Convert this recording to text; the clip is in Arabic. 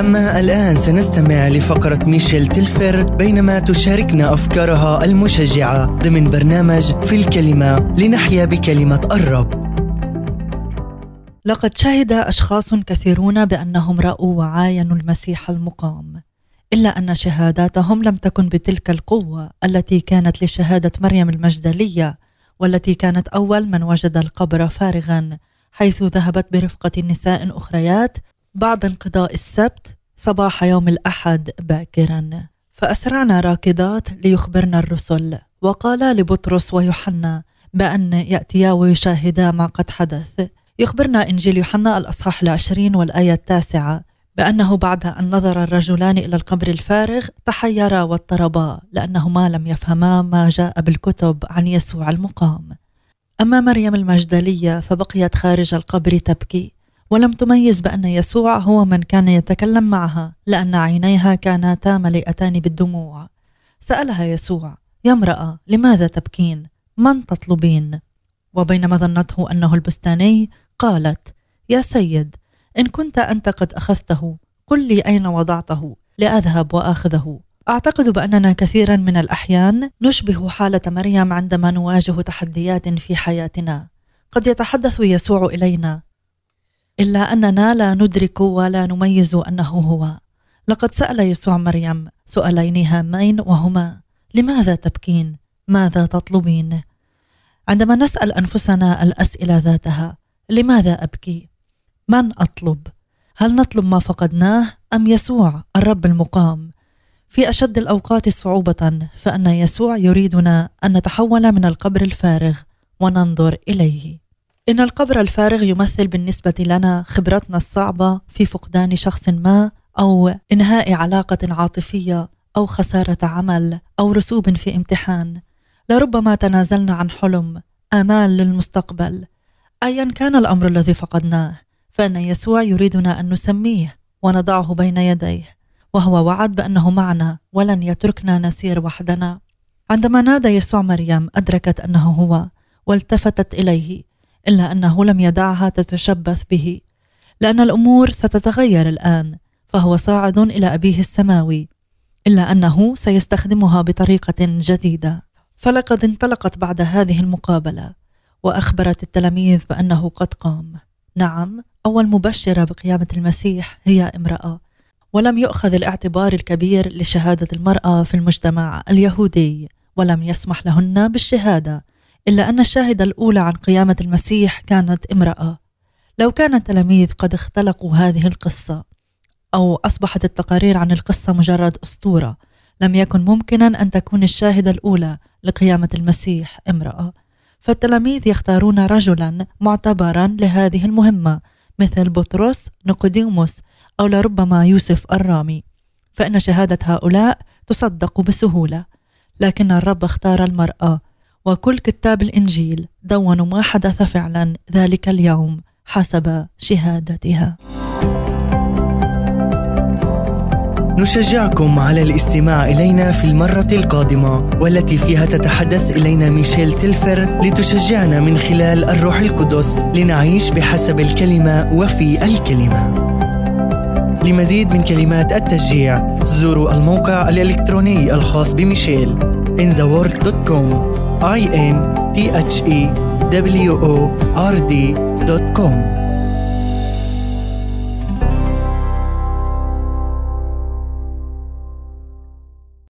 أما الآن سنستمع لفقرة ميشيل تلفر بينما تشاركنا أفكارها المشجعة ضمن برنامج في الكلمة لنحيا بكلمة الرب. لقد شهد أشخاص كثيرون بأنهم رأوا وعاينوا المسيح المقام إلا أن شهاداتهم لم تكن بتلك القوة التي كانت لشهادة مريم المجدلية والتي كانت أول من وجد القبر فارغا حيث ذهبت برفقة نساء أخريات بعد انقضاء السبت صباح يوم الأحد باكرا. فأسرعنا راكضات ليخبرنا الرسل. وقالا لبطرس ويوحنا بأن يأتيا ويشاهدا ما قد حدث. يخبرنا إنجيل يوحنا الأصحاح العشرين والآية التاسعة بأنه بعد أن نظر الرجلان إلى القبر الفارغ تحيرا واضطربا لأنهما لم يفهما ما جاء بالكتب عن يسوع المقام. أما مريم المجدلية فبقيت خارج القبر تبكي. ولم تميز بأن يسوع هو من كان يتكلم معها لأن عينيها كانتا مليئتان بالدموع سألها يسوع يا امرأة لماذا تبكين؟ من تطلبين؟ وبينما ظنته أنه البستاني قالت يا سيد إن كنت أنت قد أخذته قل لي أين وضعته لأذهب وآخذه أعتقد بأننا كثيرا من الأحيان نشبه حالة مريم عندما نواجه تحديات في حياتنا قد يتحدث يسوع إلينا إلا أننا لا ندرك ولا نميز أنه هو لقد سأل يسوع مريم سؤالين هامين وهما لماذا تبكين؟ ماذا تطلبين؟ عندما نسأل أنفسنا الأسئلة ذاتها لماذا أبكي؟ من أطلب؟ هل نطلب ما فقدناه أم يسوع الرب المقام؟ في أشد الأوقات صعوبة فأن يسوع يريدنا أن نتحول من القبر الفارغ وننظر إليه. إن القبر الفارغ يمثل بالنسبة لنا خبرتنا الصعبة في فقدان شخص ما أو إنهاء علاقة عاطفية أو خسارة عمل أو رسوب في امتحان. لربما تنازلنا عن حلم، آمال للمستقبل. أيا كان الأمر الذي فقدناه، فإن يسوع يريدنا أن نسميه ونضعه بين يديه، وهو وعد بأنه معنا ولن يتركنا نسير وحدنا. عندما نادى يسوع مريم أدركت أنه هو والتفتت إليه إلا أنه لم يدعها تتشبث به. لأن الأمور ستتغير الآن فهو صاعد إلى أبيه السماوي إلا أنه سيستخدمها بطريقة جديدة. فلقد انطلقت بعد هذه المقابلة وأخبرت التلاميذ بأنه قد قام. نعم أول مبشرة بقيامة المسيح هي امرأة ولم يؤخذ الاعتبار الكبير لشهادة المرأة في المجتمع اليهودي ولم يسمح لهن بالشهادة. إلا أن الشاهدة الأولى عن قيامة المسيح كانت امرأة. لو كان التلاميذ قد اختلقوا هذه القصة أو أصبحت التقارير عن القصة مجرد أسطورة لم يكن ممكنا أن تكون الشاهدة الأولى لقيامة المسيح امرأة. فالتلاميذ يختارون رجلا معتبرا لهذه المهمة مثل بطرس نيقوديموس أو لربما يوسف الرامي. فإن شهادة هؤلاء تصدق بسهولة. لكن الرب اختار المرأة وكل كتاب الإنجيل دونوا ما حدث فعلا ذلك اليوم حسب شهادتها. نشجعكم على الاستماع إلينا في المرة القادمة والتي فيها تتحدث إلينا ميشيل تلفر لتشجعنا من خلال الروح القدس لنعيش بحسب الكلمة وفي الكلمة. لمزيد من كلمات التشجيع. زوروا الموقع الإلكتروني الخاص بميشيل. Intheword.com i n t h e w o r d.com